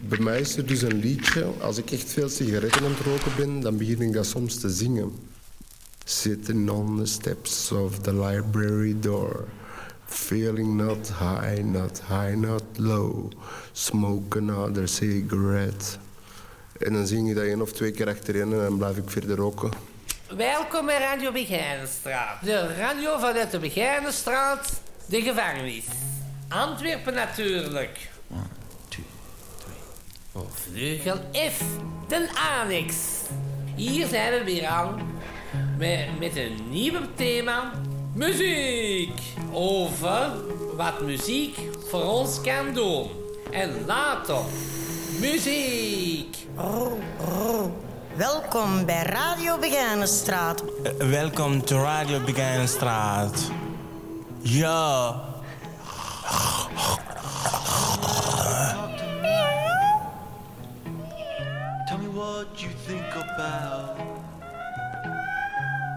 bij mij is er dus een liedje. Als ik echt veel sigaretten aan het roken ben, dan begin ik dat soms te zingen. Sitting on the steps of the library door. Feeling not high, not high, not low. Smoke another cigarette. En dan zing je dat één of twee keer achterin en dan blijf ik verder roken. Welkom bij Radio Begijnenstraat. De radio vanuit de Begijnenstraat, de gevangenis. Antwerpen natuurlijk. Vleugel F, de annex. Hier zijn we weer aan met, met een nieuw thema. Muziek. Over wat muziek voor ons kan doen. En later, muziek. Welkom bij Radio Begijnenstraat. Uh, welkom to Radio Begijnenstraat. Ja. What you think about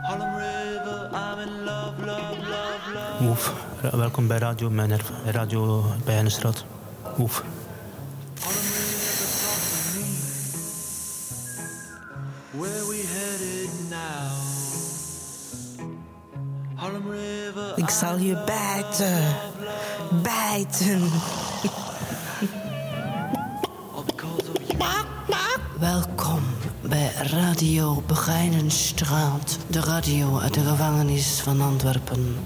Harlem River, I'm in love, love, love, love. Oef, welkom bij Radio Mijnerf, Radio Bijenenstraat. Oef. Ik zal je bijten. Bijten. Welkom bij Radio Begijnenstraat. De radio uit de gevangenis van Antwerpen.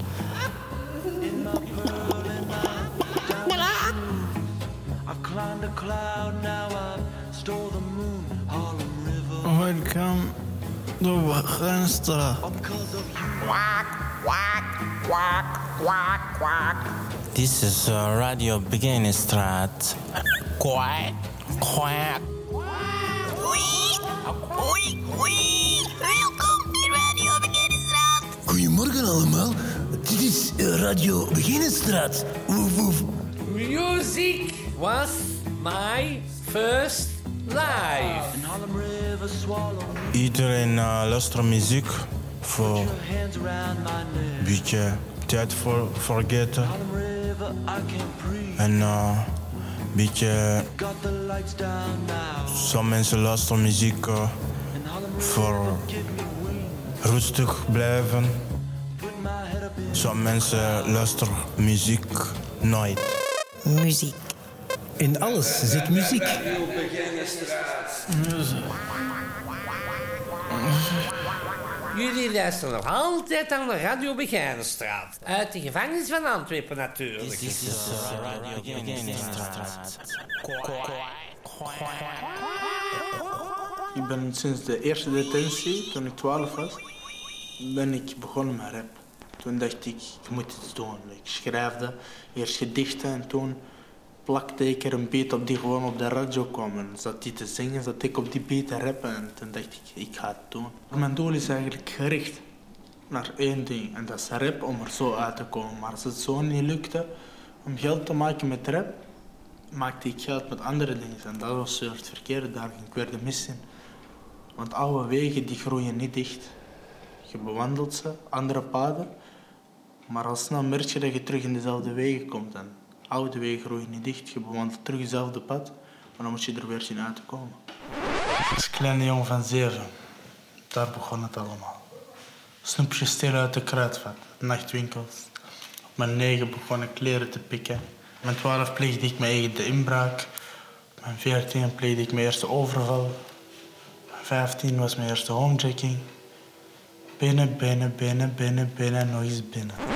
Welkom to Begijnenstraat. you. This is uh, Radio Begijnenstraat. Kwak, kwak. Welkom in Radio Begijnenstraat. Goedemorgen allemaal. Dit is eh, Radio Beginnenstraat. Woef, woef. Music was my first life. Iedereen uh, luistert muziek voor Your hands around my neck. een beetje tijd voor vergeten. En uh, beetje, sommige mensen luisteren muziek uh, voor rustig blijven. Sommige mensen luisteren muziek nooit. Muziek. In alles zit muziek. Jullie luisteren nog altijd aan de Radio Begijnenstraat. Uit de gevangenis van Antwerpen natuurlijk. Radio Begijnenstraat. Ik ben sinds de eerste detentie, toen ik 12 was, ben ik begonnen met rap. Toen dacht ik, ik moet iets doen. Ik schrijfde eerst gedichten en toen plakte ik er een beat op die gewoon op de radio kwam. Zat die te zingen, zat ik op die beat te rappen en toen dacht ik, ik ga het doen. Mijn doel is eigenlijk gericht naar één ding en dat is rap om er zo uit te komen. Maar als het zo niet lukte om geld te maken met rap, maakte ik geld met andere dingen. En dat was het verkeerde, daar ik weer de mis in. Want oude wegen die groeien niet dicht. Je bewandelt ze, andere paden, maar al snel merk je dat je terug in dezelfde wegen komt. En oude wegen groeien niet dicht, je bewandelt terug hetzelfde pad, maar dan moet je er weer zien uit te komen. Als kleine jongen van zeven, daar begon het allemaal. Snoepjes stelen uit de kruidvat, nachtwinkels. Op mijn negen begon ik kleren te pikken. Op mijn twaalf pleegde ik mijn inbraak. Op mijn veertien pleegde ik mijn eerste overval. Op mijn vijftien was mijn eerste homejacking. Binnen, binnen, binnen, binnen, binnen, nog eens binnen.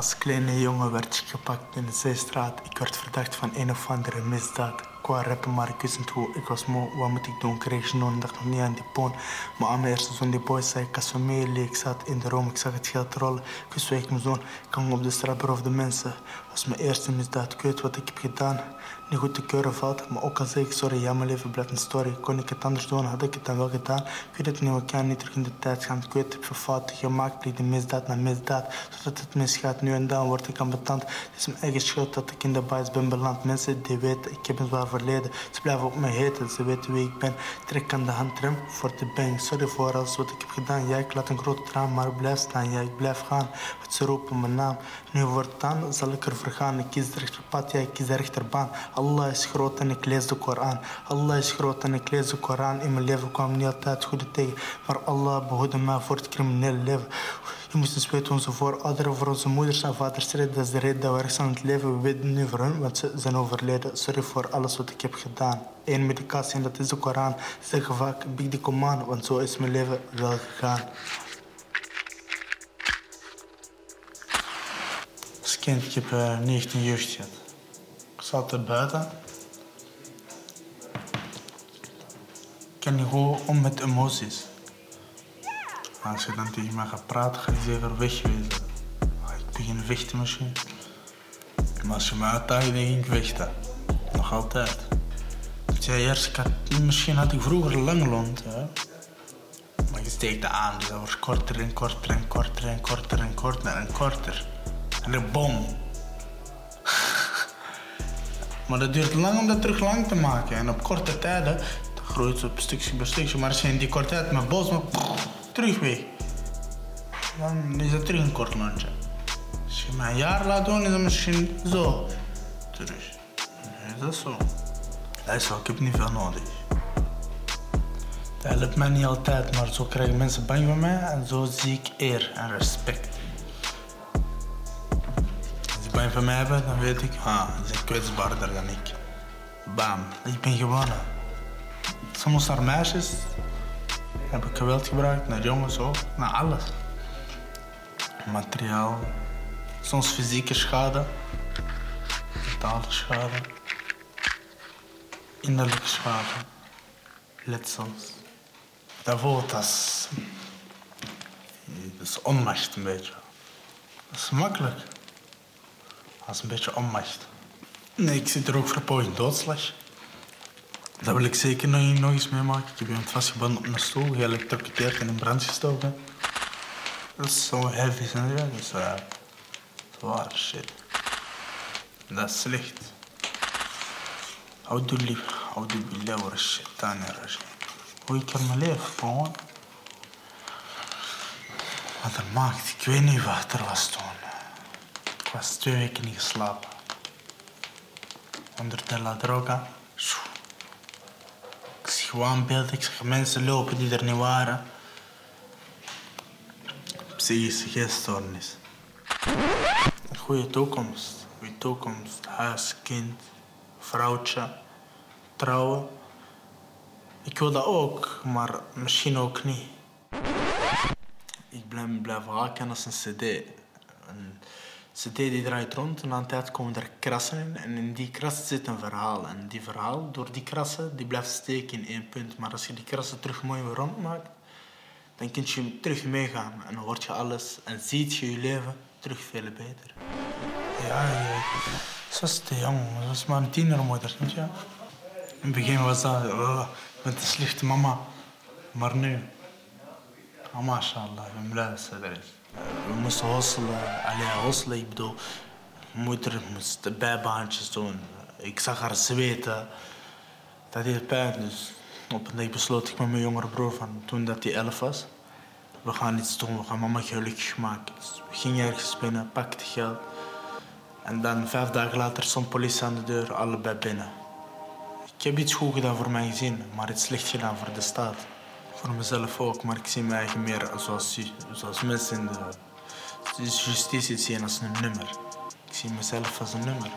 Als kleine jongen werd ik gepakt in de Zeestraat. Ik werd verdacht van een of andere misdaad. Qua rappen, maar ik wist niet hoe. Ik was moe, wat moet ik doen? Kreeg genoeg, dacht nog niet aan die poon. Maar aan mijn eerste zoon, die boy, zei ik. Ik zat in de room, ik zag het geld rollen. Ik ik mijn zoon, ik hang op de straat beroofde mensen. was mijn eerste misdaad, ik weet wat ik heb gedaan. Niet goed te keuren valt, maar ook al zeg ik sorry, ja, mijn leven blijft een story. Kon ik het anders doen, had ik het dan wel gedaan. Ik weet het niet, we kan niet terug in de tijd gaan. Ik weet, ik heb fouten gemaakt, pleeg de misdaad na misdaad. Zodat het misgaat, nu en dan word ik ambetant. Het is mijn eigen schuld dat ik in de bias ben beland. Mensen die weten, ik heb een zwaar verleden. Ze blijven op me heten, ze weten wie ik ben. Trek aan de hand, rem voor de bang. Sorry voor alles wat ik heb gedaan. Ja, ik laat een groot traan, maar ik blijf staan. Ja, ik blijf gaan, want ze roepen mijn naam. Nu wordt aan, zal ik er vergaan. Ik kies de rechterpad, ja, ik kies de rechterbaan. Allah is groot en ik lees de Koran. Allah is groot en ik lees de Koran. In mijn leven kwam niet altijd goede tegen. Maar Allah behoedde mij voor het criminele leven. Je moest eens weten, onze voorouderen, voor onze moeders en vaders strijden. Dat is de reden dat we rechts aan het leven. We weten nu voor hun, want ze zijn overleden. Sorry voor alles wat ik heb gedaan. Eén medicatie en dat is de Koran. Ze zeggen vaak, big die command, want zo is mijn leven wel gegaan. Als kind, ik heb eh, 19 jeugd. Zat er buiten. Ik kan niet gewoon om met emoties. Als je dan tegen mij gaat praten, ga je zeker wegwezen. Ik begin vechten misschien. Maar als je me uitdaagt, dan ging ik vechten. Nog altijd. Ik zei eerst, misschien had ik vroeger lang lont, hè. Maar je steekt dat aan, dus dat wordt korter en korter en korter en korter en korter en korter. En de bom. Maar dat duurt lang om dat terug lang te maken. En op korte tijden groeit het op stukje bij stukje. Maar als je in die korte tijd met bos, maar terug. Dan is het terug een kort lontje. Als je mij een jaar laat doen, is het misschien zo. Terug. Nee, dat is zo. Dat is zo, ik heb niet veel nodig. Dat helpt mij niet altijd, maar zo krijgen mensen bang van mij en zo zie ik eer en respect. Bang van mij hebben, dan weet ik, ah, ze zijn kwetsbaarder dan ik. Bam, ik ben gewonnen. Soms naar meisjes heb ik geweld gebruikt, naar jongens ook, naar alles. Materiaal, soms fysieke schade, mentale schade, innerlijke schade, letsels. Dat voelt als, dat is onmacht een beetje. Dat is makkelijk. Dat is een beetje onmacht. Nee, ik zit er ook voor poging doodslag. Dat wil ik zeker nog, nog eens meemaken. Ik heb iemand vastgebonden op een stoel, geëlectrocuteerd en in brand gestoken. Dat is zo je? Dat is uh, zware shit. Dat is slecht. Oudu lief, oudu billah wa shaitan rajim. Hoe ik er mijn leven gewoon. Wat er maakt, ik was twee weken niet geslapen. Onder de la droga. Ik zie gewoon beelden, ik zag mensen lopen die er niet waren. Psychische geeststoornis. Een goede toekomst. Goede toekomst. Huis, kind, vrouwtje, trouwen. Ik wil dat ook, maar misschien ook niet. Ik blijf, blijf haken als een cd. Cd die draait rond en aan de tijd komen er krassen in. En in die krassen zit een verhaal. En die verhaal, door die krassen, die blijft steken in één punt. Maar als je die krassen terug mooi weer rond maakt, dan kun je terug meegaan. En dan hoort je alles en ziet je je leven terug veel beter. Ja, ja. Ze was te jong. Ze was maar een tienermoeder, weet je. In het begin was dat, oh, ben te slechte mama. Maar nu, oh, mashallah, ik ben blij dat ze er is. We moesten hosselen, allee, hosselen, ik bedoel, moeder moest bijbaantjes doen. Ik zag haar zweten. Dat deed pijn, dus op een dag besloot ik met mijn jongere broer van toen dat hij elf was. We gaan iets doen, we gaan mama gelukkig maken. Dus we gingen ergens binnen, pakten geld. En dan vijf dagen later stond politie aan de deur, allebei binnen. Ik heb iets goed gedaan voor mijn gezin, maar iets slecht gedaan voor de staat. Voor mezelf ook, maar ik zie mij eigen meer zoals, zoals mensen in de, justitie zien als een nummer. Ik zie mezelf als een nummer.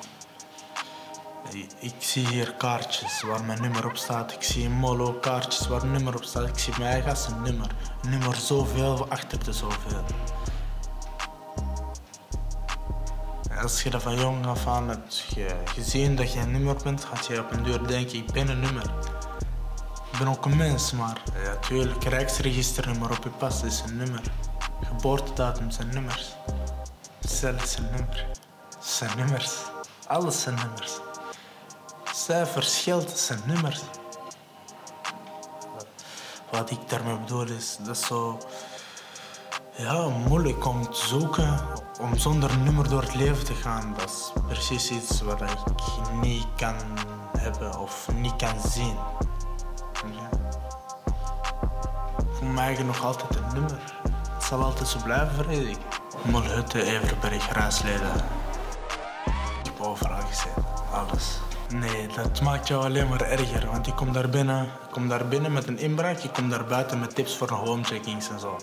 Ik zie hier kaartjes waar mijn nummer op staat. Ik zie in Molo kaartjes waar een nummer op staat. Ik zie mij eigen als een nummer. Een nummer zoveel achter de zoveel. Als je dat van jong af aan hebt ge- gezien dat je een nummer bent, gaat je op een deur denken, ik ben een nummer. Ik ben ook een mens, maar ja, tuurlijk, rijksregisternummer op je pas is een nummer. Geboortedatum zijn nummers. Cel is een nummer. Zijn nummers. Alles zijn nummers. Cijfers, geld zijn nummers. Wat ik daarmee bedoel is, dat is zo ja, moeilijk om te zoeken om zonder nummer door het leven te gaan, dat is precies iets wat ik niet kan hebben of niet kan zien. Ja. Ik voel nog altijd een nummer. Het zal altijd zo blijven, vrees ik. Molhutte, Everberg, Raasleden. Ik heb overal gezeten, alles. Nee, dat maakt jou alleen maar erger, want je komt daar binnen, ik kom daar binnen met een inbraak, je komt daar buiten met tips voor homecheckings en zo.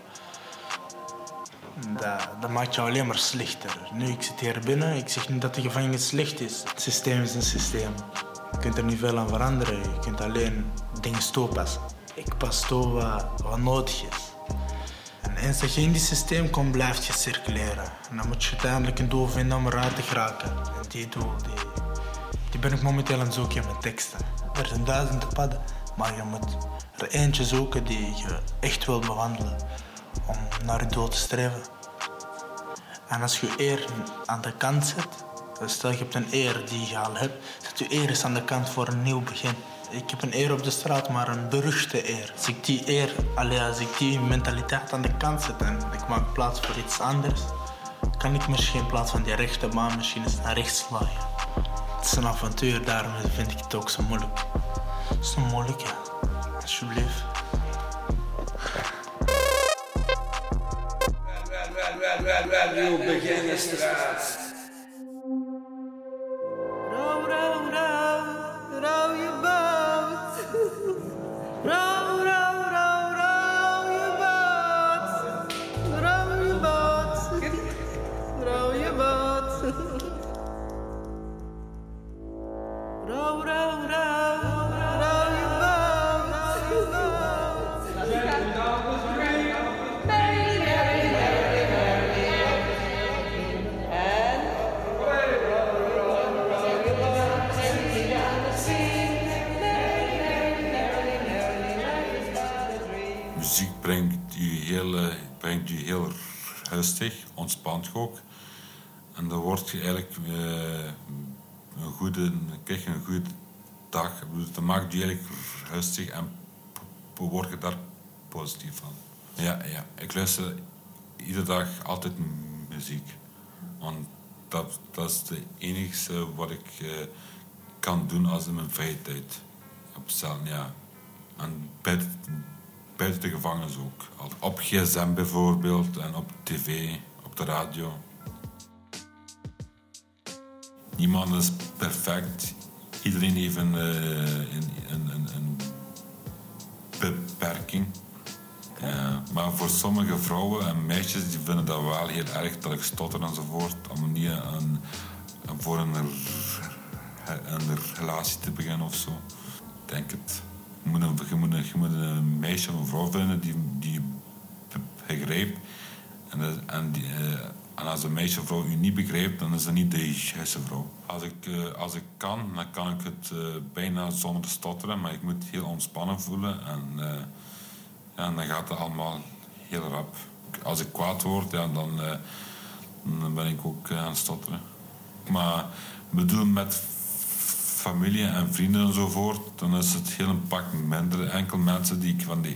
Dat, dat maakt jou alleen maar slechter. Nu, ik zit hier binnen, ik zeg niet dat de gevangenis slecht is. Het systeem is een systeem. Je kunt er niet veel aan veranderen, je kunt alleen dingen toepassen. Ik pas toe wat, nodig is. En eens dat je in die systeem komt, blijft je circuleren. En dan moet je uiteindelijk een doel vinden om eruit te geraken. En die doel, die, die ben ik momenteel aan het zoeken in mijn teksten. Er zijn duizenden padden, maar je moet er eentje zoeken die je echt wilt bewandelen om naar je doel te streven. En als je eer aan de kant zet, stel je hebt een eer die je al hebt, zet je eer eens aan de kant voor een nieuw begin. Ik heb een eer op de straat, maar een beruchte eer. Als ik die eer, allee, als ik die mentaliteit aan de kant zet en ik maak plaats voor iets anders, kan ik misschien in plaats van die rechte baan misschien eens naar rechts slaan. Het is een avontuur, daarom vind ik het ook zo moeilijk. Zo moeilijk, ja. Alsjeblieft. Radio Beginnersstraat. Row, row, row, Run! Rustig, ontspant je ook. En dan word je eigenlijk eh, een goede, krijg je een goede dag. Dat maakt je eigenlijk rustig en word je daar positief van. Ja, ja. Ik luister iedere dag altijd muziek. Want dat, dat is het enige wat ik eh, kan doen als in mijn vrije tijd. Op ja. En buiten, buiten de gevangenis ook. Op gsm bijvoorbeeld en op tv, op de radio. Niemand is perfect. Iedereen heeft een, eh, een, een, een, beperking. Ja, maar voor sommige vrouwen en meisjes die vinden dat wel heel erg dat ik stotter enzovoort. Om niet een, voor een relatie te beginnen of zo. Ik denk het. Je moet een, moet een, meisje of een vrouw vinden die, die begrijpt. En, eh, en als een meisje of vrouw u niet begrijpt, dan is dat niet de juiste vrouw. Als ik, eh, als ik kan, dan kan ik het eh, bijna zonder te stotteren, maar ik moet heel ontspannen voelen. En, ja, dan gaat het allemaal heel rap. Als ik kwaad word, ja, dan, dan ben ik ook aan het stotteren. Maar bedoel, met familie en vrienden enzovoort, dan is het heel een pak minder. Enkel mensen die ik van de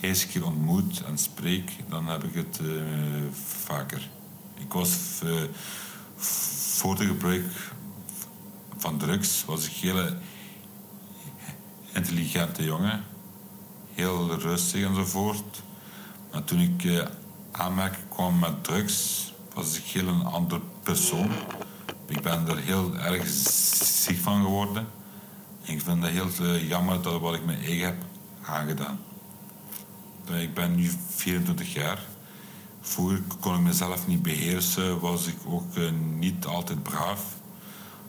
eerste keer ontmoet en spreek, dan heb ik het eh, vaker. Ik was eh, voor de gebruik van drugs, was ik een hele intelligente jongen. Heel rustig enzovoort. Maar toen ik eh, aanmerking kwam met drugs, was ik heel een andere persoon. Ik ben er heel erg ziek van geworden. En ik vind het heel eh, jammer dat wat ik mijn eigen heb aangedaan. Ik ben nu 24 jaar. Vroeger kon ik mezelf niet beheersen, was ik ook eh, niet altijd braaf.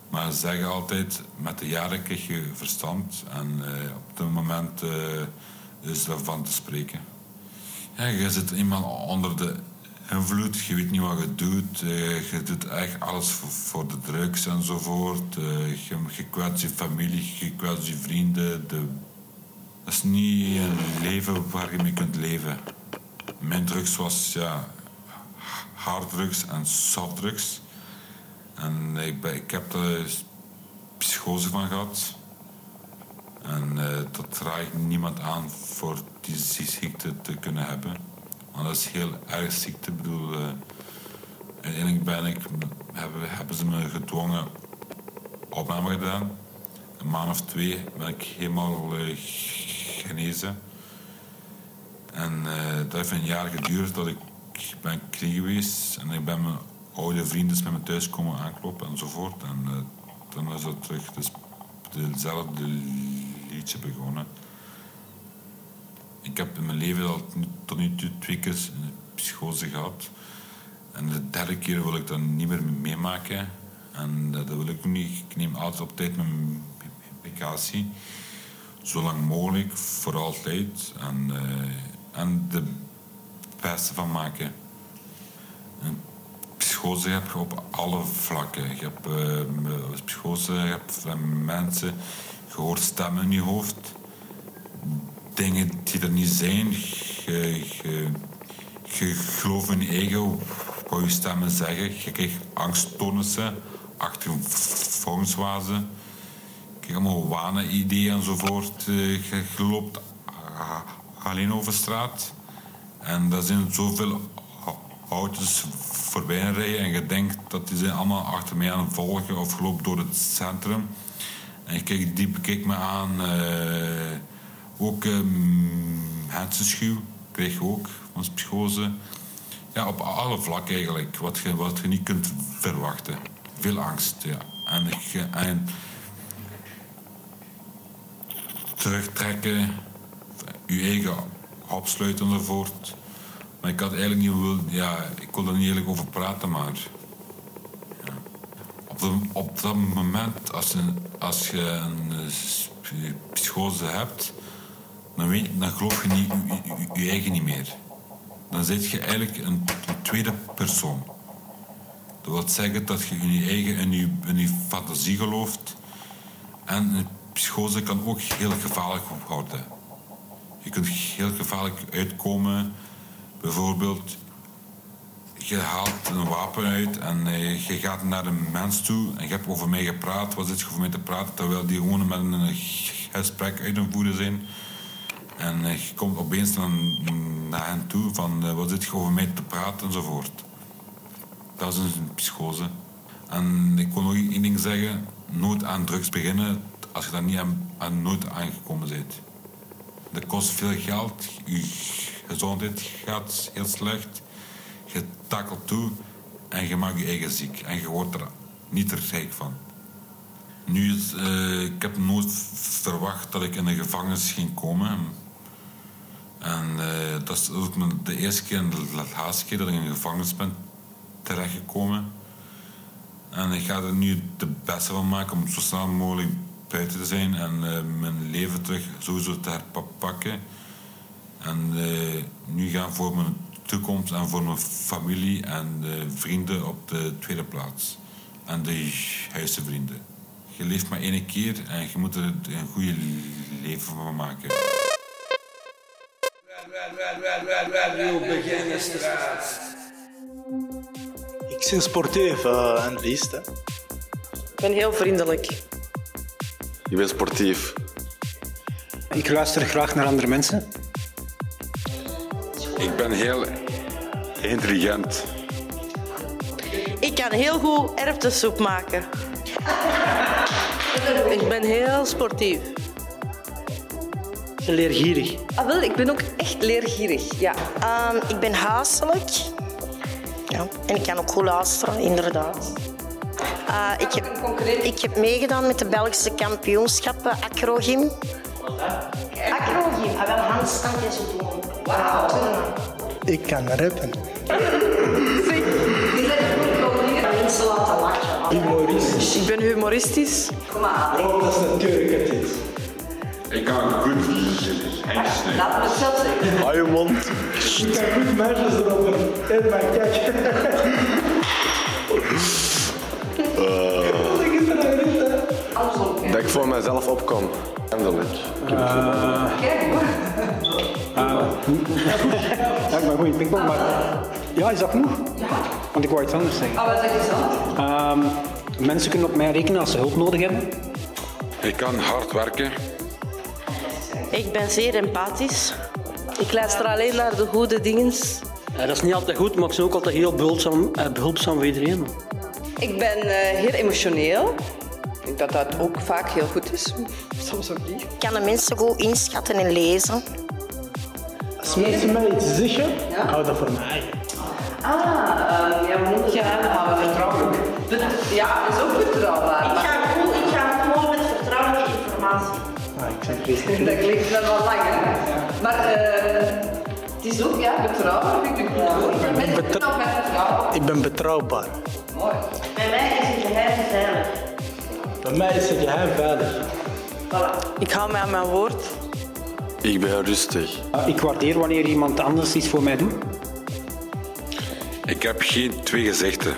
Maar ze zeggen altijd, met de jaren je verstand. En eh, op dit moment eh, is daarvan te spreken. Ja, je zit eenmaal onder de invloed, je weet niet wat je doet. eh, je doet echt alles voor, de drugs enzovoort. eh, je, je kwetst je familie, je kwetst je vrienden. De, dat is niet een leven waar je mee kunt leven. Mijn drugs was ja, harddrugs en softdrugs. En ik, ik heb er psychose van gehad. En eh, dat raad niemand aan voor die ziekte te kunnen hebben. Dat is heel erg ziekte. Bedoel, eh, Uiteindelijk ben ik, hebben, hebben ze me gedwongen opname gedaan. Een maand of twee ben ik helemaal genezen. En eh, dat heeft een jaar geduurd dat ik ben knie geweest. En ik ben mijn oude vrienden met me thuis komen aankloppen enzovoort. En eh, dan is dat terug dus hetzelfde liedje begonnen. Ik heb in mijn leven al tot nu toe twee keer een psychose gehad. En de derde keer wil ik dat niet meer meemaken. En dat wil ik niet. Ik neem altijd op tijd mijn medicatie. Zo lang mogelijk, voor altijd. En, uh, en de beste van maken. Een psychose heb je op alle vlakken. Je hebt uh, psychose, je hebt mensen, je hoort stemmen in je hoofd. Dingen die er niet zijn. Je, je, gelooft in je eigen wat je stemmen zeggen. Je krijgt angststoornissen, achtervolgingswazen. Je krijgt allemaal wanen-ideeën enzovoort. Je, je loopt alleen over straat. En er zijn zoveel auto's voorbij rijden en je denkt dat die zijn allemaal achter mij aan het volgen of gelopen door het centrum. En je kijkt, die bekijkt me aan. Uh, ook um, hersenschuw kreeg je ook van psychose. Ja, op alle vlakken eigenlijk. Wat je, wat je niet kunt verwachten. Veel angst, ja. En, en terugtrekken, je eigen opsluiten enzovoort. Maar ik had eigenlijk niet wil, ja, ik kon er niet eerlijk over praten, maar op, op dat moment, als, een, als je een eh, psychose hebt, dan, dan geloof je niet, je, eigen niet meer. Dan zit je eigenlijk een, tweede persoon. Dat wil zeggen dat je in je eigen in je, in je fantasie gelooft. En een psychose kan ook heel gevaarlijk worden. Je kunt heel gevaarlijk uitkomen Bijvoorbeeld, je haalt een wapen uit en eh, je gaat naar een mens toe en je hebt over mij gepraat. Wat zit je over mij te praten? Terwijl die gewoon met een gesprek uit een voeren zijn. En eh, je komt opeens naar hen toe van uh, wat zit je over mij te praten enzovoort. Dat is een psychose. En ik wil nog één ding zeggen. Nooit aan drugs beginnen als je daar niet aan, nooit aangekomen bent. Dat kost veel geld. Je gezondheid gaat heel slecht. Je takelt toe en je maakt je eigen ziek. En je wordt er niet rijk van. Nu, uh, ik heb nooit verwacht dat ik in een gevangenis ging komen. En uh, dat is ook de eerste keer en de laatste keer dat ik in een gevangenis ben terechtgekomen. En ik ga er nu de beste van maken om zo snel mogelijk buiten te zijn en uh, mijn leven terug sowieso te herpakken. En uh, nu gaan voor mijn toekomst en voor mijn familie en de vrienden op de tweede plaats. En de juiste vrienden. Je leeft maar één keer en je moet er een goede leven van maken. Ik ben sportief uh, en liefst. Ik ben heel vriendelijk. Je bent sportief. Ik luister graag naar andere mensen. Ik ben heel intelligent. Ik kan heel goed erwtensoep maken. Ik ben heel sportief. Leergierig. Ah, wel, ik ben ook echt leergierig, ja. Um, ik ben huiselijk. Ja. En ik kan ook goed luisteren, inderdaad. Uh, ik, heb, ik heb meegedaan met de Belgische kampioenschappen acrogym. Acrogym, ah, wel handstand en zo doen. Wauw. Ik kan rappen. Mensen laten lachen. Humoristisch. Ik ben humoristisch. Kom maar. Oh, dat is natuurlijk het is. Ik kan goed hengsten. Laat me het zelf zeggen. Hou je mond. Ik kan goed meisjes erover. En maar kijk. Dat ik voor mezelf opkom. Eindelijk. Kijk hoor. Ja, ik ben goed in pingpong, maar... Ja, is dat genoeg? Want ik wou iets anders zeggen. Ah, wat zeg je zo? Ehm, mensen kunnen op mij rekenen als ze hulp nodig hebben. Ik kan hard werken. Ik ben zeer empathisch. Ik luister alleen naar de goede dingen. Ja, dat is niet altijd goed, maar ik ben ook altijd heel behulpzaam, eh, behulpzaam voor iedereen. Ik ben eh, heel emotioneel. Ik denk dat dat ook vaak heel goed is. Soms ook niet. Ik kan de mensen goed inschatten en lezen. Als mensen mij iets zeggen, hou dat voor mij. Ah, uh, ja, we moeten je aanhouden. Vertrouwelijk. Ja, dat is ook betrouwbaar. Ik ga ik ga gewoon met vertrouwelijke informatie. Dat klinkt wel wat langer. Maar eh, het is ook ja, betrouwbaar, vind ik een goed woord. Ook met vertrouwen. Ik ben betrouwbaar. Mooi. Bij mij is het geheim veilig. Bij mij is het geheim veilig. Ik hou mij aan mijn woord. Ik ben rustig. Ik waardeer wanneer iemand anders iets voor mij doet. Ik heb geen twee gezichten.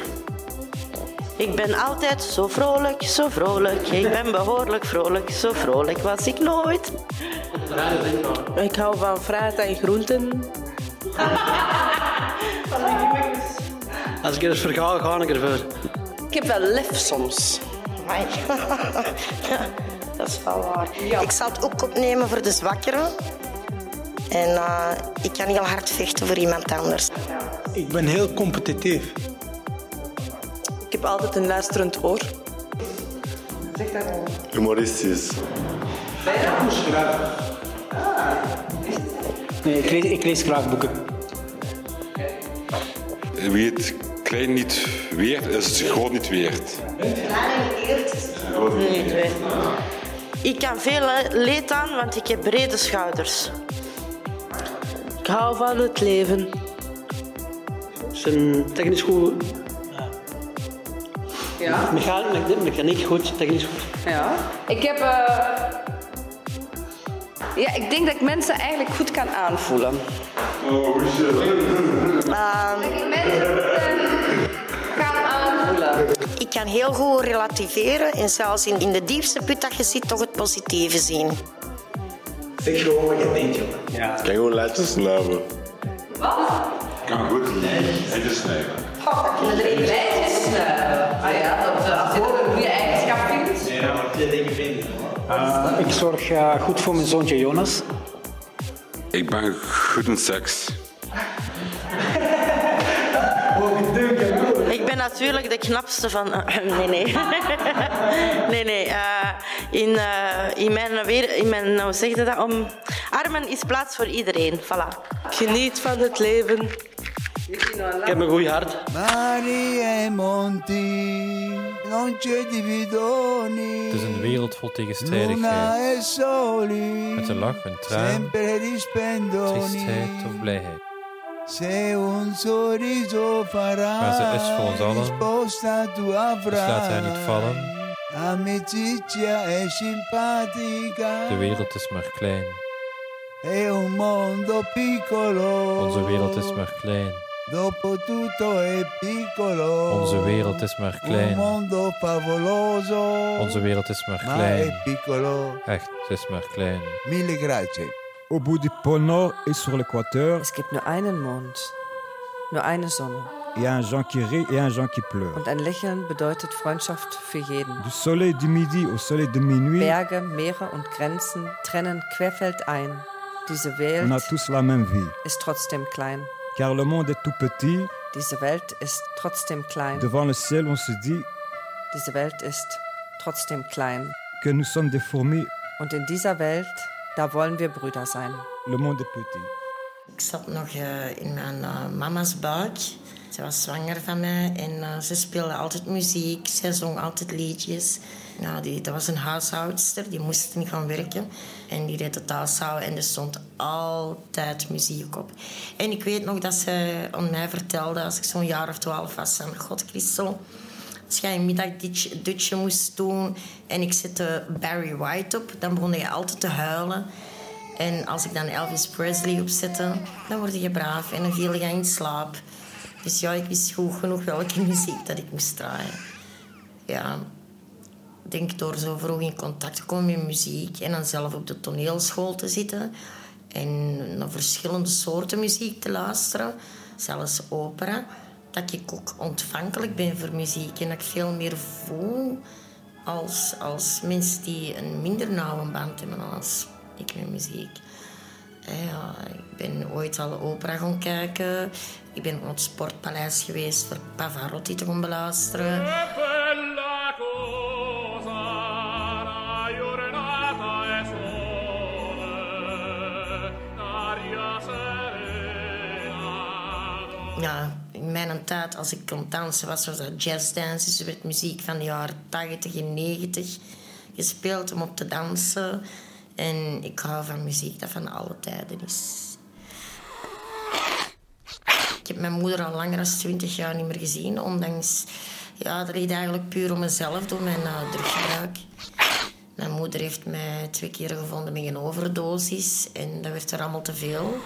Ik ben altijd zo vrolijk, zo vrolijk. Ik ben behoorlijk vrolijk, zo vrolijk was ik nooit. Ik hou van fruit en groenten. Als ik er eens verga, ga ik ervoor. Ik heb wel lef soms. Dat is wel waar. Ik zal het ook opnemen voor de zwakkeren. En eh, ik kan heel hard vechten voor iemand anders. Ik ben heel competitief. Ik heb altijd een luisterend oor. Zeg dat gewoon. Humoristisch. Nee, ik lees, ik lees graag boeken. Wie het klein niet weert, is het groot niet weert. Groot niet Niet weten. Ik kan veel leed aan, want ik heb brede schouders. Ik hou van het leven. Zijn technisch goed. Ja. Mechaniek, mechaniek goed, technisch goed. Ja. Ik heb... eh, Ja, ik denk dat ik mensen eigenlijk goed kan aanvoelen. Oh, Ehm, Ik mensen kan aanvoelen. ik kan heel goed relativeren en zelfs in, in de diepste put dat je zit toch het positieve zien. Zeg gewoon wat je denkt, jongen. Ik kan gewoon lijntjes snuiven. Wat? Ik kan goed lijntjes snijden. Lijntjes snuiven. Ah ja, dat, eh, als je dat een goede eigenschap vindt. Ja, maar twee dingen vinden. Eh, ik zorg eh, goed voor mijn zoontje Jonas. Ik ben goed in seks. Ik ben natuurlijk de knapste van. nee, nee. nee, nee. eh, in, eh, in mijn, weer, in mijn. Hoe zeg je dat? Om, armen is plaats voor iedereen. Voilà. Geniet van het leven. Ik heb een goed hart. Maria e monti. Het is een wereld vol tegenstrijdigheid. e Met een lach, een traan, triestheid of blijheid. Se un sorriso farà Maar ze is voor ons allen, risposta dus laat haar niet vallen. Amicizia è simpatica. De wereld is maar klein. È un mondo piccolo. Onze wereld is maar klein. Dopo tutto è piccolo. Onze wereld is maar Un klein. mondo favoloso. Onze wereld is maar Ma è klein. piccolo. Echt, ze is maar klein. Mille grazie. Au bout du pôle Nord et sur l'équateur, Es gibt nur einen Mond, nur eine Sonne. il y a un Jean qui rit et un Jean qui pleure. Und ein Lächeln bedeutet Freundschaft für jeden. Du soleil du midi au soleil de minuit, Berge, Meere und Grenzen trennen querfeldein. Diese Welt on a tous la même vie. ist trotzdem klein. Car le monde est tout petit, Diese Welt ist trotzdem klein. devant le ciel on se dit Diese Welt ist trotzdem klein. que nous sommes des fourmis, Und in dieser Welt, da wollen wir Brüder sein. le monde est petit. Ik zat nog eh, in mijn eh, mama's buik. Ze was zwanger van mij en ze speelde altijd muziek. Zij zong altijd liedjes. Nou, die, dat was een huishoudster, die moest niet gaan werken. En die deed het huishouden en er stond altijd muziek op. En ik weet nog dat ze aan mij vertelde, als ik zo'n jaar of twaalf was. God, Christel, als jij een middagdutje moest doen en ik zette Barry White op, dan begon je altijd te huilen. En als ik dan Elvis Presley opzette, dan word je braaf en dan viel je in slaap. Dus ja, ik wist goed genoeg welke muziek dat ik moest draaien. Ja, ik denk door zo vroeg in contact te komen met muziek en dan zelf op de toneelschool te zitten en naar verschillende soorten muziek te luisteren, zelfs opera, dat ik ook ontvankelijk ben voor muziek en dat ik veel meer voel als, als mensen die een minder nauwe band hebben als ik met muziek. Eh, Ja, ik ben ooit al opera gaan kijken. Ik ben op het Sportpaleis geweest voor Pavarotti te gaan beluisteren. Ja, in mijn tijd, als ik kon dansen, was er dat jazzdance. Dus er werd muziek van de jaren 80 en 90 gespeeld om op te dansen. En ik hou van muziek dat van alle tijden is. Ik heb mijn moeder al langer dan 20 jaar niet meer gezien. Ondanks, ja, dat ligt eigenlijk puur om mezelf door mijn uh, druggebruik. Mijn moeder heeft mij twee keer gevonden met een overdosis. En dat werd er allemaal te veel.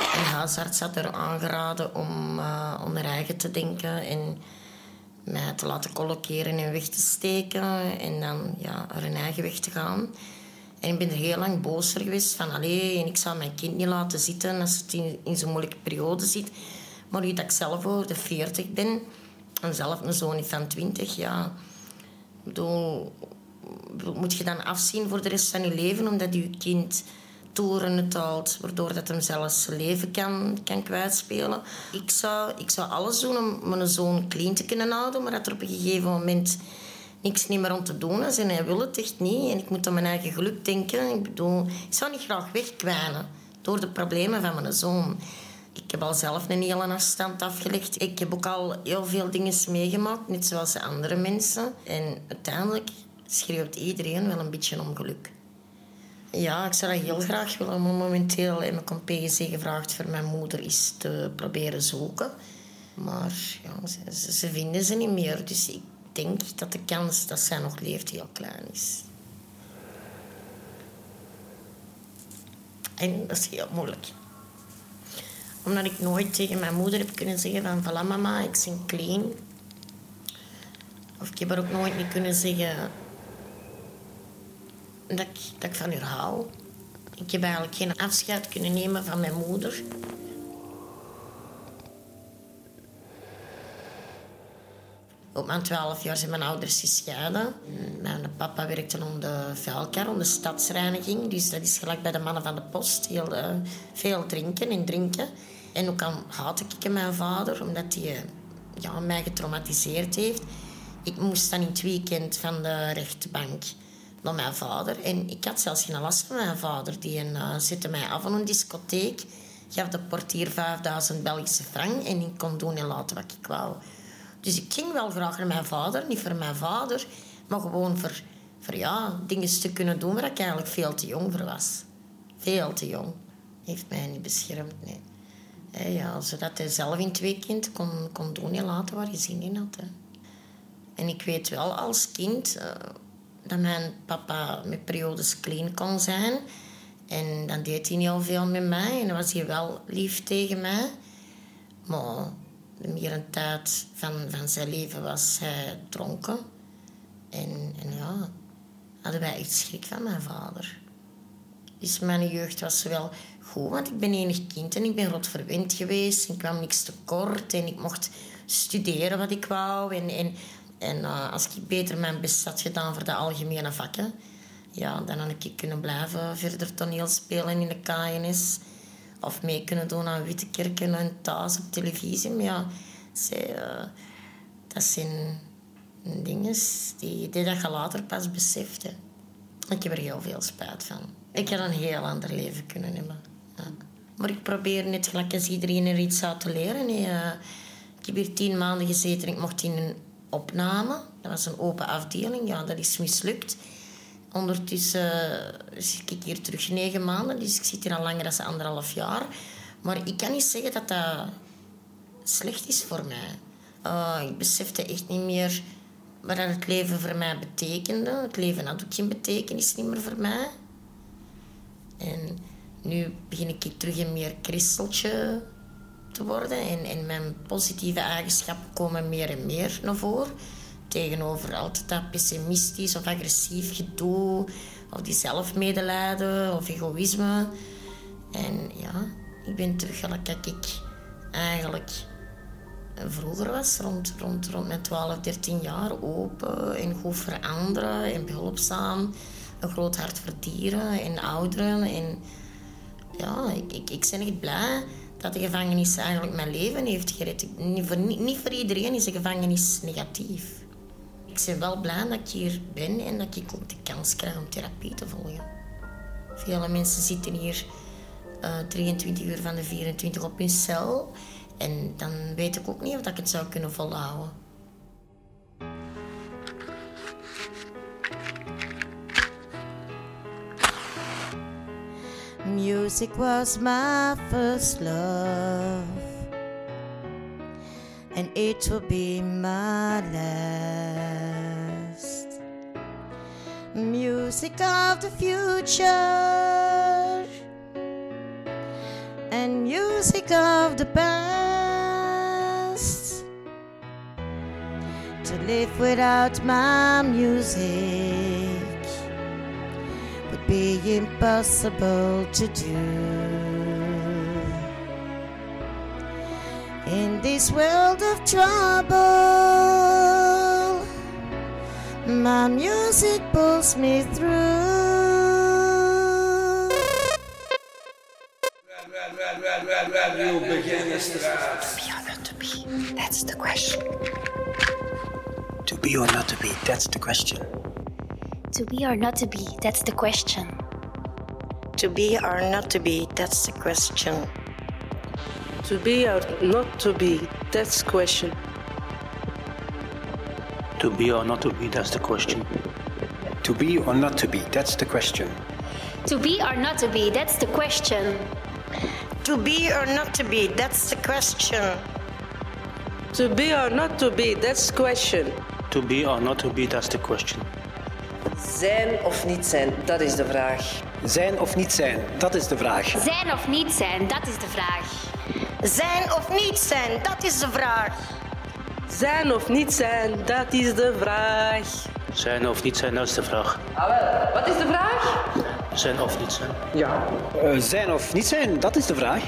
En de huisarts had er aangeraden om uh, om haar eigen te denken. En mij te laten colloceren en weg te steken. En dan ja, haar eigen weg te gaan. En ik ben er heel lang boos geweest. Van, allee, en ik zou mijn kind niet laten zitten als het in, in zo'n moeilijke periode zit. Maar nu dat ik zelf over de 40 ben... En zelf een zoon van 20, ja... Bedoel, moet je dan afzien voor de rest van je leven... omdat je kind toeren het houdt... waardoor dat hem zelfs zijn leven kan, kan kwijtspelen. Ik zou, ik zou alles doen om mijn zoon clean te kunnen houden... maar dat er op een gegeven moment niks niet meer om te doen is. En hij wil het echt niet. En ik moet aan mijn eigen geluk denken. Ik bedoel, ik zou niet graag wegkwijnen door de problemen van mijn zoon. Ik heb al zelf een hele afstand afgelegd. Ik heb ook al heel veel dingen meegemaakt, net zoals de andere mensen. En uiteindelijk schreeuwt iedereen wel een beetje om geluk. Ja, ik zou dat heel graag willen. Maar momenteel heb ik een PGC gevraagd voor mijn moeder eens te proberen zoeken. Maar ja, ze, ze vinden ze niet meer. Dus ik denk dat de kans dat zij nog leeft heel klein is. En dat is heel moeilijk. Omdat ik nooit tegen mijn moeder heb kunnen zeggen van... Voilà mama, ik ben clean. Of ik heb er ook nooit niet kunnen zeggen... Dat ik, ik van haar hou. Ik heb eigenlijk geen afscheid kunnen nemen van mijn moeder. Op mijn twaalf jaar zijn mijn ouders gescheiden. Mijn papa werkte om de vuilkar, om de stadsreiniging. Dus dat is gelijk bij de mannen van de post. Heel uh, veel drinken en drinken. En ook al haatte ik mijn vader, omdat hij uh, ja, mij getraumatiseerd heeft. Ik moest dan in het weekend van de rechtbank naar mijn vader. En ik had zelfs geen last van mijn vader. Die uh, zette mij af aan een discotheek. Gaf de portier 5000 Belgische frank. En ik kon doen en laten wat ik wou. Dus ik ging wel graag naar mijn vader. Niet voor mijn vader, maar gewoon voor, voor ja, dingen te kunnen doen waar ik eigenlijk veel te jong voor was. Veel te jong. Heeft mij niet beschermd, nee. Ja, zodat hij zelf in het weekend kon, kon doen en laten waar hij zin in had. En ik weet wel als kind uh, dat mijn papa met periodes clean kon zijn. En dan deed hij niet al veel met mij. En was hij wel lief tegen mij. Maar de meer een tijd van, van zijn leven was hij dronken. En, en ja, hadden wij echt schrik van mijn vader. Dus mijn jeugd was wel goed, want ik ben enig kind en ik ben rot verwend geweest. Ik kwam niks tekort en ik mocht studeren wat ik wou. En, en, en uh, als ik beter mijn best had gedaan voor de algemene vakken, ja, dan had ik kunnen blijven verder toneel spelen in de KNS of mee kunnen doen aan Wittekerken en thuis op televisie. Maar ja, zij, uh, dat zijn dingen die, die dat je later pas beseft. Ik heb er heel veel spijt van. Ik had een heel ander leven kunnen hebben. Maar ik probeer net gelijk als iedereen er iets uit te leren. Uh, ik heb hier tien maanden gezeten en ik mocht in een opname. Dat was een open afdeling. Ja, dat is mislukt. Ondertussen zit ik hier terug negen maanden, dus ik zit hier al langer dan anderhalf jaar. Maar ik kan niet zeggen dat dat slecht is voor mij. Uh, ik besefte echt niet meer wat het leven voor mij betekende. Het leven had ook geen betekenis niet meer voor mij. En nu begin ik terug een meer kristeltje te worden. En, mijn positieve eigenschappen komen meer en meer naar voren tegenover altijd dat pessimistisch of agressief gedoe, of die zelfmedelijden of egoïsme. En ja, ik ben terug dat ik eigenlijk vroeger was, rond, rond, rond mijn 12, 13 jaar, open en goed voor anderen en behulpzaam. Een groot hart voor dieren en ouderen. En ja, ik, ik, ik ben echt blij dat de gevangenis eigenlijk mijn leven heeft gered. Niet voor, niet, voor iedereen is de gevangenis negatief. Ik ben wel blij dat ik hier ben en dat ik ook de kans krijg om therapie te volgen. Vele mensen zitten hier eh, 23 uur van de 24 op hun cel. En dan weet ik ook niet of ik het zou kunnen volhouden. Music was my first love, and it will be my last. Music of the future, and music of the past. To live without my music would be impossible to do. In this world of trouble, my music pulls me through. That's the question. To be or not to be, that's the question. To be or not to be, that's the question. To be or not to be, that's the question. To be or not to be, that's the question. To be or not to be, that's the question. To be or not to be, that's the question. To be or not to be, that's the question. To be or not to be, that's the question. To be or not to be, that's the question. To be or not to be, that's the question. Zijn of niet zijn, dat is de vraag. Zijn of niet zijn, dat is de vraag. Zijn of niet zijn, dat is de vraag. Zijn of niet zijn, dat is de vraag. Zijn of niet zijn, dat is de vraag. Zijn of niet zijn, dat is de vraag. Ah, wel. Wat is de vraag? Zijn of niet zijn. Ja. Eh, zijn of niet zijn, dat is de vraag.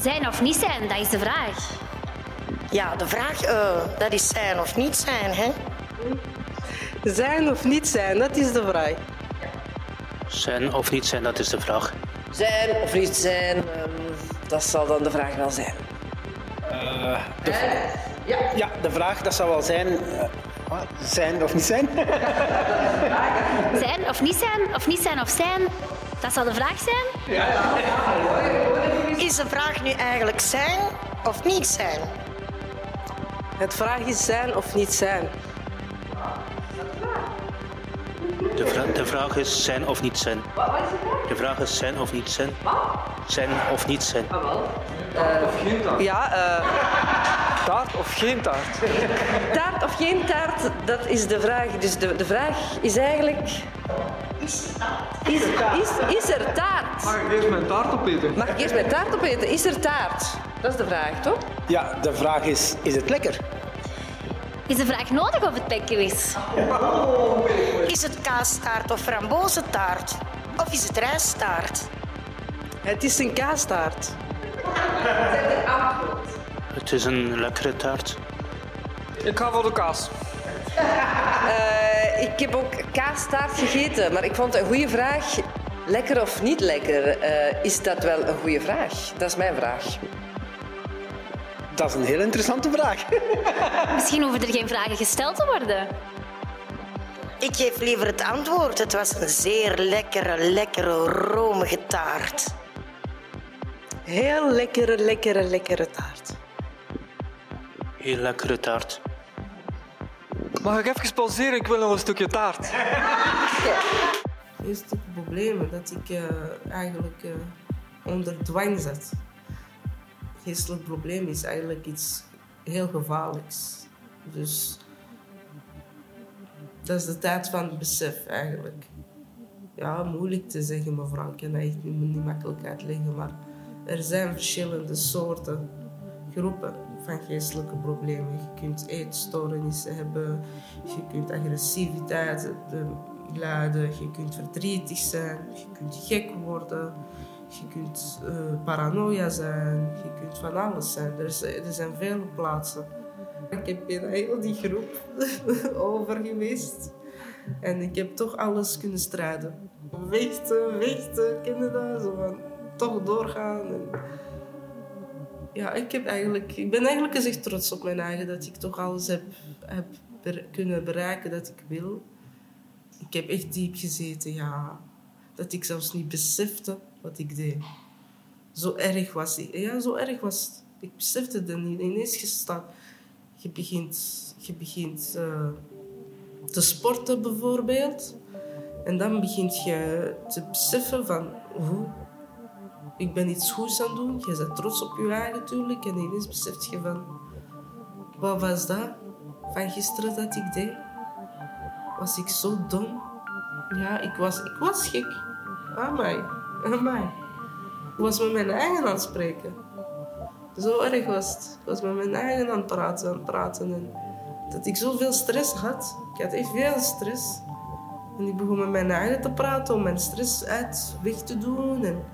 Zijn of niet zijn, dat is de vraag. Ja, de vraag, eh, dat is zijn of niet zijn, hè? Zijn of niet zijn, dat is de vraag. Zijn of niet zijn, dat is de vraag. Zijn of niet zijn, ehm, dat zal dan de vraag wel zijn. Eh, de, ja. de vraag, dat zou wel zijn... eh, wat? zijn of niet zijn? Zijn of niet zijn, of niet zijn of zijn, dat zal de vraag zijn. Is de vraag nu eigenlijk zijn of niet zijn? Het vraag is zijn of niet zijn. De, vra- de vraag is zijn of niet zijn. De vraag is zijn of niet zijn. Zijn of niet zijn. Ja, eh taart of geen taart? Taart of geen taart, dat is de vraag. Dus de, de vraag is eigenlijk... Is, is, is er taart? Mag ik eerst mijn taart opeten? Mag ik eerst mijn taart opeten? Is er taart? Dat is de vraag, toch? Ja, de vraag is, is het lekker? Is de vraag nodig of het lekker is? Is het kaastaart of frambozentaart? Of is het rijstaart? Het is een kaastaart. Het is een lekkere taart. Ik ga voor de kaas. Eh, ik heb ook kaastaart gegeten, maar ik vond het een goede vraag. Lekker of niet lekker, eh, is dat wel een goede vraag? Dat is mijn vraag. Dat is een heel interessante vraag. Misschien hoeven er geen vragen gesteld te worden. Ik geef liever het antwoord. Het was een zeer lekkere, lekkere, romige taart. Heel lekkere, lekkere, lekkere taart. Heel lekkere taart. Mag ik even pauzeren? Ik wil nog een stukje taart. Het eerste probleem dat ik eh, eigenlijk eh, onder dwang zet. Geestelijk probleem is eigenlijk iets heel gevaarlijks. Dus dat is de tijd van het besef eigenlijk. Ja, moeilijk te zeggen, mevrouw. Ik kan dat niet, makkelijk uitleggen. Maar er zijn verschillende soorten groepen van geestelijke problemen. Je kunt eetstoornissen hebben, je kunt agressiviteit de, luiden, je kunt verdrietig zijn, je kunt gek worden, je kunt eh, paranoia zijn, je kunt van alles zijn. Er, er zijn vele plaatsen. Ik heb in heel die groep over geweest. En ik heb toch alles kunnen strijden. Vechten, vechten, dat? Zo van, toch doorgaan. En ja, ik, heb eigenlijk, ik ben eigenlijk eens trots op mijn eigen dat ik toch alles heb, heb kunnen bereiken dat ik wil. Ik heb echt diep gezeten, ja. Dat ik zelfs niet besefte wat ik deed. Zo erg was ik. Ja, zo erg was het. Ik besefte het niet. Ineens gestaan. Je begint, je begint eh, te sporten bijvoorbeeld. En dan begint je te beseffen van... Hoe, ik ben iets goeds aan het doen. Je bent trots op je eigen natuurlijk. En ineens beseft je van... Wat was dat van gisteren dat ik deed? Was ik zo dom? Ja, ik was, ik was gek. Amai. Amai. Ik was met mijn eigen aan het spreken. Zo erg was. Ik was met mijn eigen aan het praten. Aan praten. En dat ik zoveel stress had. Ik had echt veel stress. En ik begon met mijn eigen te praten om mijn stress uit weg te doen. En,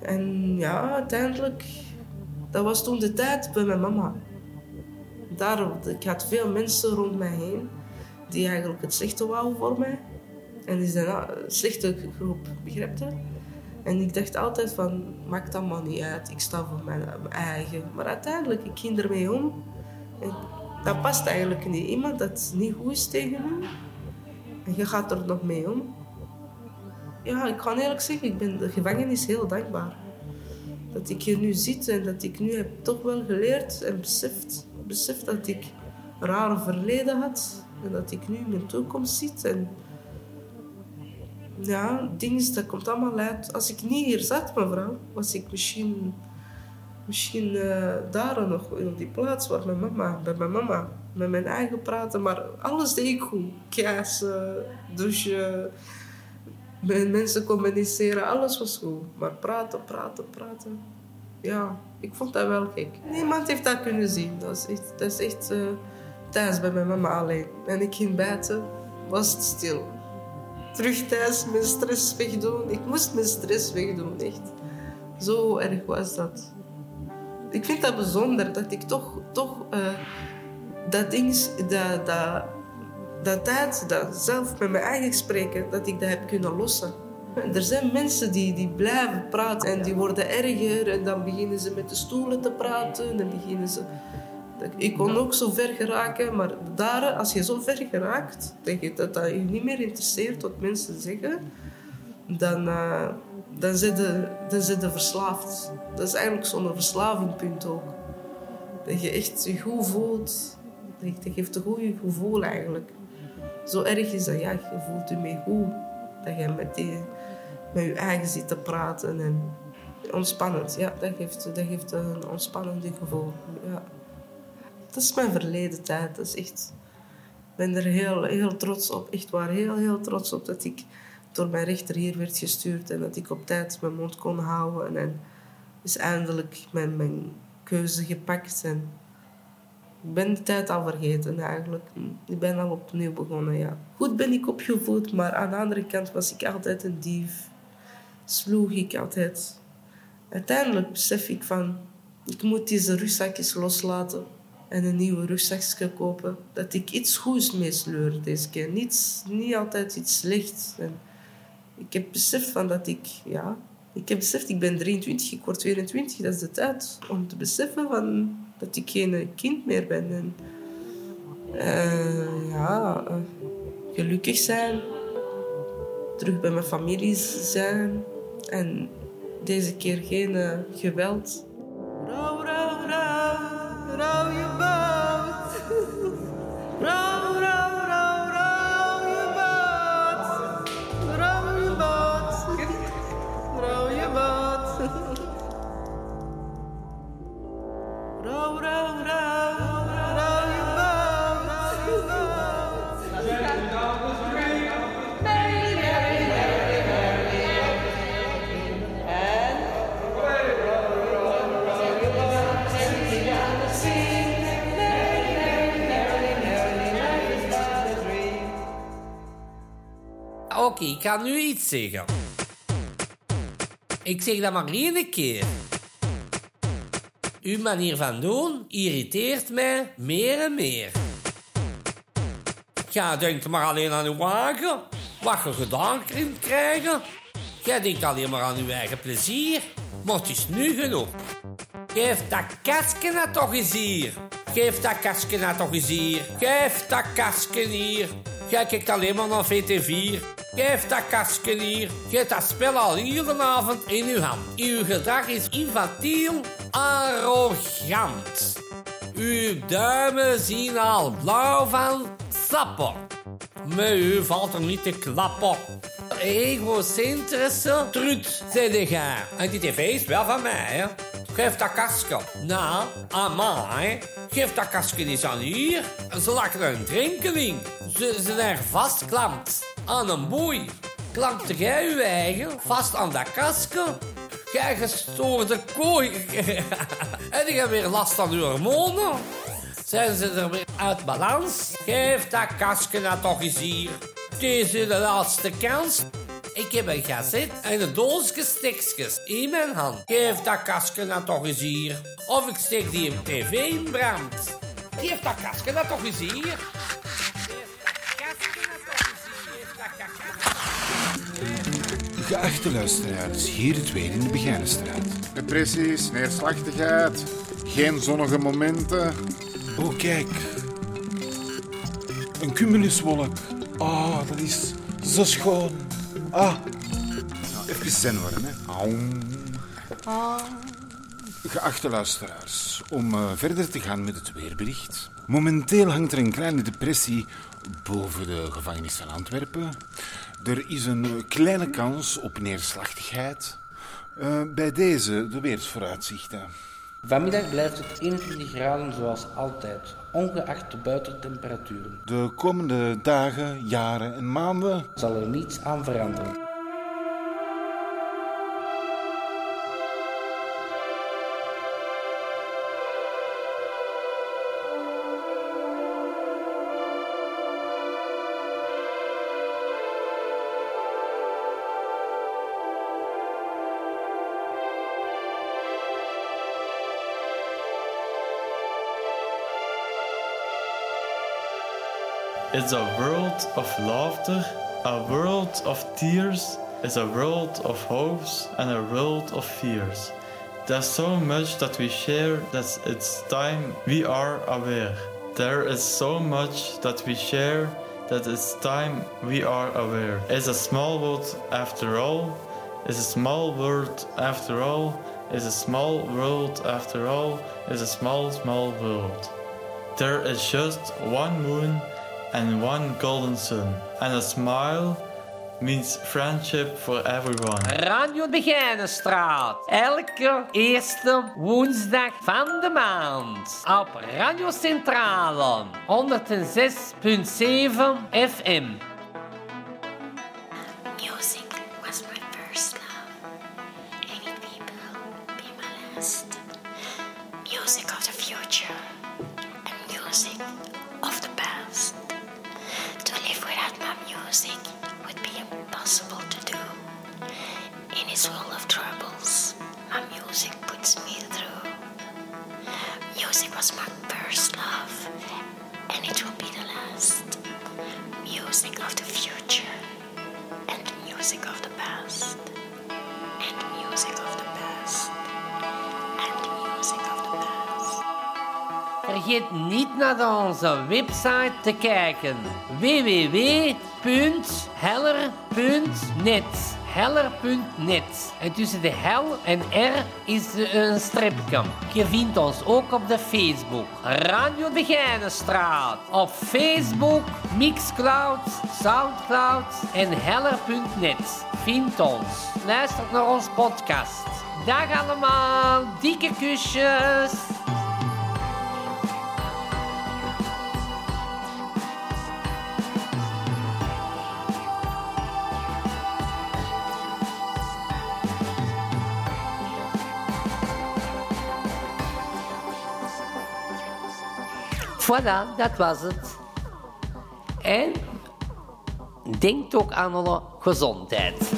en ja, uiteindelijk... Dat was toen de tijd bij mijn mama. Daarom, ik had veel mensen rond mij heen die eigenlijk het slechte wouden voor mij. En die zijn ah, een slechte groep, begrijp? En ik dacht altijd van, maakt allemaal niet uit, ik sta voor mijn, eigen. Maar uiteindelijk, ik ging ermee om. En dat past eigenlijk niet. Iemand dat niet goed is tegen u, en je gaat er nog mee om. Ja, ik kan eerlijk zeggen, ik ben de gevangenis heel dankbaar. Dat ik hier nu zit en dat ik nu heb toch wel geleerd en beseft, beseft dat ik een rare verleden had. En dat ik nu mijn toekomst zit. En ja, dingen, dat komt allemaal uit. Als ik niet hier zat, mevrouw, was ik misschien, misschien eh, daar nog op die plaats waar mijn mama, bij mijn mama, met mijn eigen praten. Maar alles deed ik goed. Kassen, douchen, met mensen communiceren, alles was goed. Maar praten, praten, praten. Ja, ik vond dat wel gek. Niemand heeft dat kunnen zien. Dat is echt, dat is echt eh, thuis bij mijn mama alleen. En ik ging buiten, was het stil terug thuis mijn stress wegdoen. Ik moest mijn stress wegdoen, echt. Zo erg was dat. Ik vind dat bijzonder dat ik toch, toch eh, dat ding, dat, dat, dat tijd, dat zelf met mijn eigen spreken, dat ik dat heb kunnen lossen. Er zijn mensen die, die blijven praten en die worden erger en dan beginnen ze met de stoelen te praten en beginnen ze... Ik kon ook zo ver geraken, maar daar, als je zo ver geraakt, denk je dat dat je niet meer interesseert wat mensen zeggen, dan, uh, dan, zit je, dan zit je verslaafd. Dat is eigenlijk zo'n verslavingpunt ook. Dat je echt je goed voelt. Dat geeft een goed gevoel eigenlijk. Zo erg is dat, ja, je voelt je mee goed. Dat je met, die, met je eigen zit te praten en ontspannend. Ja, dat geeft, dat geeft een ontspannend gevoel. Ja. Dat is mijn verleden tijd. Dat is echt... Ik ben er heel, heel trots op. Echt waar, heel, heel trots op dat ik door mijn rechter hier werd gestuurd en dat ik op tijd mijn mond kon houden. En is eindelijk mijn, mijn keuze gepakt. En ik ben de tijd al vergeten eigenlijk. Ik ben al opnieuw begonnen, ja. Goed ben ik opgevoed, maar aan de andere kant was ik altijd een dief. Sloeg ik altijd. Uiteindelijk besef ik van... Ik moet deze rugzakjes loslaten en een nieuwe rugzakje kopen. Dat ik iets goeds meesleur deze keer. Niet, altijd iets slechts. En ik heb beseft van dat ik, ja, ik heb beseft, ik ben 23, ik word 22. Dat is de tijd om te beseffen van dat ik geen kind meer ben. En, uh, ja, uh, gelukkig zijn. Terug bij mijn familie zijn. En deze keer geen uh, geweld. Ik ga nu iets zeggen. Ik zeg dat maar één keer. Uw manier van doen irriteert mij meer en meer. Ja, denk maar alleen aan uw wagen. Wat je gedaan kunt krijgen. Jij denkt alleen maar aan uw eigen plezier. Maar het is nu genoeg. Geef dat kastje nou toch eens hier. Geef dat kastje nou toch eens hier. Geef dat kastje hier. Jij kijkt alleen maar naar VT4. Geef dat kastje hier. Geef dat spel al vanavond in uw hand. Uw gedrag is infantiel, arrogant. Uw duimen zien al blauw van sappen. Met u valt er niet te klappen. Egocentrische trut, zei de En die tv is wel van mij, hè. Geef dat kastje. Nou, mij. Geef dat kastje eens aan hier. Ze lachen een drinkeling. Ze, zijn vastklampt aan een boei. Klampte jij je eigen vast aan dat kastje? Jij gestoorde kooi. en ik heb weer last van uw hormonen. Zijn ze er weer uit balans? Geef dat kastje nou toch eens hier. Het is de laatste kans. Ik heb een gazet en een doosje stekjes in mijn hand. Geef dat kastje nou toch eens hier. Of ik steek die in tv in brand. Geef dat kastje nou toch eens hier. Geachte luisteraars, hier het weer in de Begijnenstraat. Depressies, neerslachtigheid, geen zonnige momenten. Oh, kijk. Een cumuluswolk. Ah, dat is zo schoon. Ah. Nou, even zen worden, hè. Ah. Geachte luisteraars, om eh, verder te gaan met het weerbericht. Momenteel hangt er een kleine depressie boven de gevangenis van Antwerpen. Er is een eh, kleine kans op neerslachtigheid. Eh, bij deze de weersvooruitzichten. Vanmiddag blijft het 21 graden zoals altijd, ongeacht de buitentemperaturen. De komende dagen, jaren en maanden zal er niets aan veranderen. It's a world of laughter, a world of tears, it's a world of hopes and a world of fears. There's so much that we share that it's time we are aware. There is so much that we share that it's time we are aware. It's a small world after all, it's a small world after all, it's a small world after all, it's a small, small world. There is just one moon and one golden sun, and a smile means friendship for everyone. Radio Begijnenstraat. Elke eerste woensdag van de maand. Op Radio Centrale. 106.7 FM. Te kijken. www.heller.net Heller.net En tussen de hel en r is een stripje. Je vindt ons ook op de Facebook. Radio de. Op Facebook, Mixcloud, Soundcloud en heller.net. Vind ons. Luister naar ons podcast. Dag allemaal. Dikke kusjes. Voilà, dat was het. En denk ook aan alle gezondheid.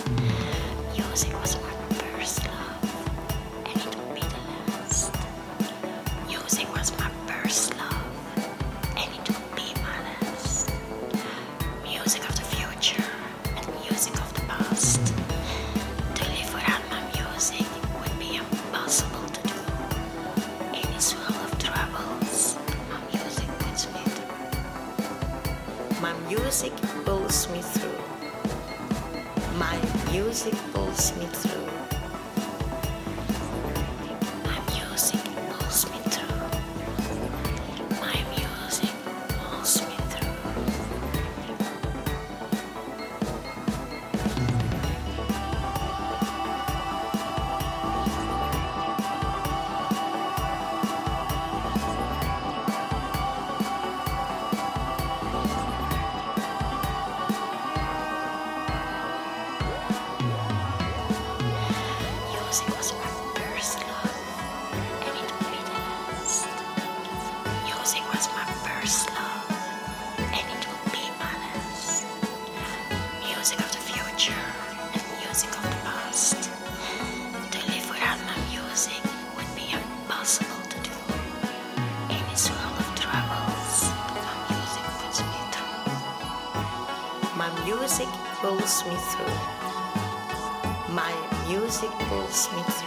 Pulls me